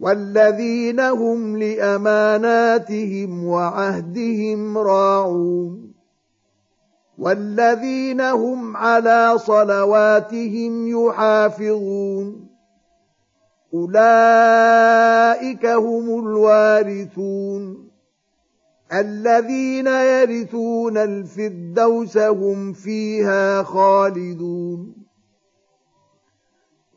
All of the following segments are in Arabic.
والذين هم لأماناتهم وعهدهم راعون والذين هم على صلواتهم يحافظون أولئك هم الوارثون الذين يرثون الفردوس هم فيها خالدون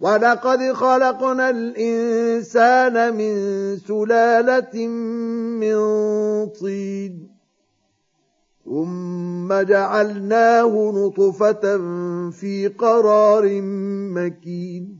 ولقد خلقنا الانسان من سلاله من طين ثم جعلناه نطفه في قرار مكين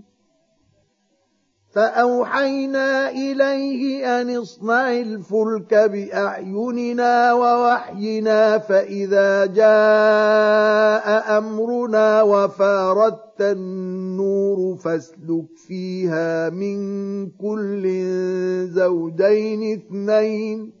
فأوحينا إليه أن اصنع الفلك بأعيننا ووحينا فإذا جاء أمرنا وفاردت النور فاسلك فيها من كل زوجين اثنين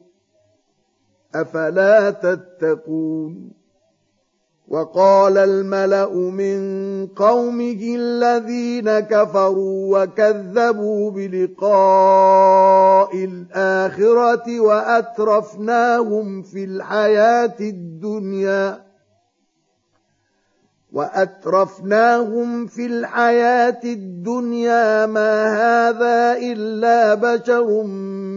أفلا تتقون؟ وقال الملأ من قومه الذين كفروا وكذبوا بلقاء الآخرة وأترفناهم في الحياة الدنيا وأترفناهم في الحياة الدنيا ما هذا إلا بشر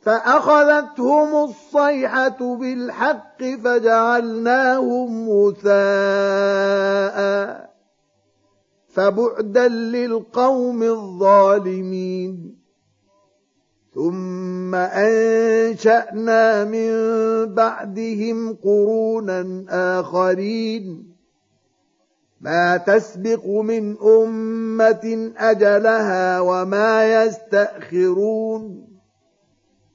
فأخذتهم الصيحة بالحق فجعلناهم غثاء فبعدا للقوم الظالمين. ثم أنشأنا من بعدهم قرونا آخرين. ما تسبق من أمة أجلها وما يستأخرون.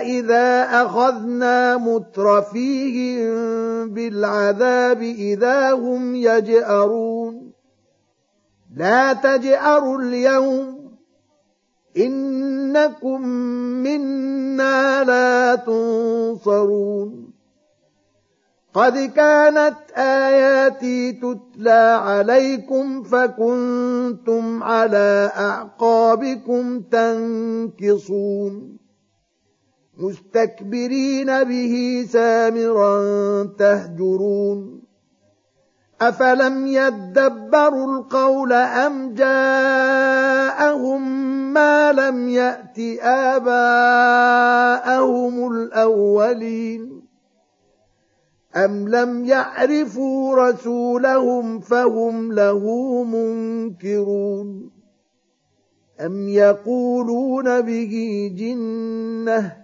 إذا أخذنا مترفيهم بالعذاب إذا هم يجأرون. لا تجأروا اليوم. إنكم منا لا تنصرون. قد كانت آياتي تتلى عليكم فكنتم على أعقابكم تنكصون. مستكبرين به سامرا تهجرون أفلم يدبروا القول أم جاءهم ما لم يأت آباءهم الأولين أم لم يعرفوا رسولهم فهم له منكرون أم يقولون به جنة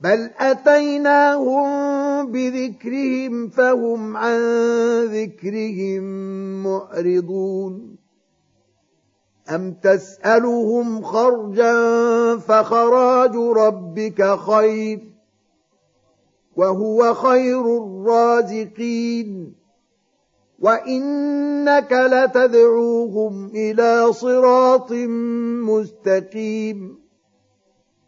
بل اتيناهم بذكرهم فهم عن ذكرهم معرضون ام تسالهم خرجا فخراج ربك خير وهو خير الرازقين وانك لتدعوهم إلى صراط مستقيم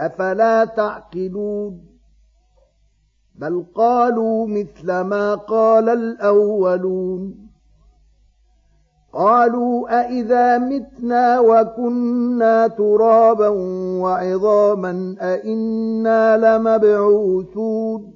أفلا تعقلون؟ بل قالوا مثل ما قال الأولون. قالوا أإذا متنا وكنا ترابا وعظاما أإنا لمبعوثون.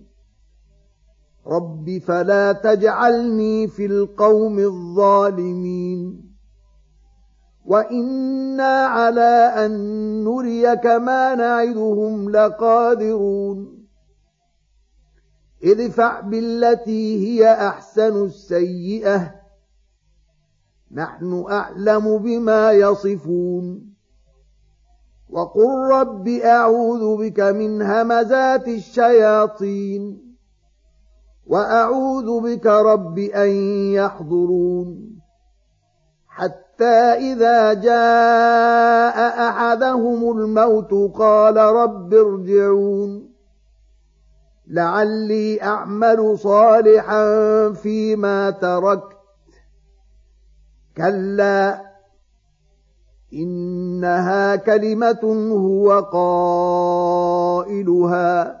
رب فلا تجعلني في القوم الظالمين وإنا على أن نريك ما نعدهم لقادرون ادفع بالتي هي أحسن السيئة نحن أعلم بما يصفون وقل رب أعوذ بك من همزات الشياطين وأعوذ بك رب أن يحضرون حتى إذا جاء أحدهم الموت قال رب ارجعون لعلي أعمل صالحا فيما تركت كلا إنها كلمة هو قائلها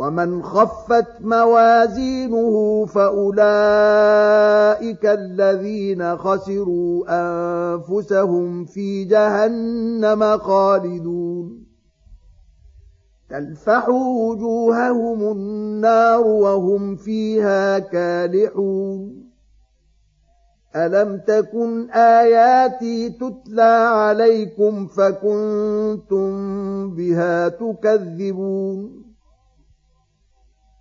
ومن خفت موازينه فأولئك الذين خسروا أنفسهم في جهنم خالدون تلفح وجوههم النار وهم فيها كالحون ألم تكن آياتي تتلى عليكم فكنتم بها تكذبون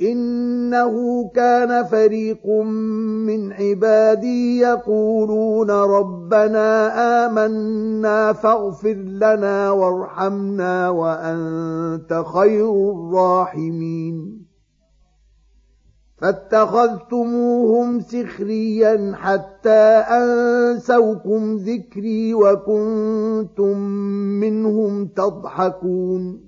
إنه كان فريق من عبادي يقولون ربنا آمنا فاغفر لنا وارحمنا وأنت خير الراحمين. فاتخذتموهم سخريا حتى أنسوكم ذكري وكنتم منهم تضحكون.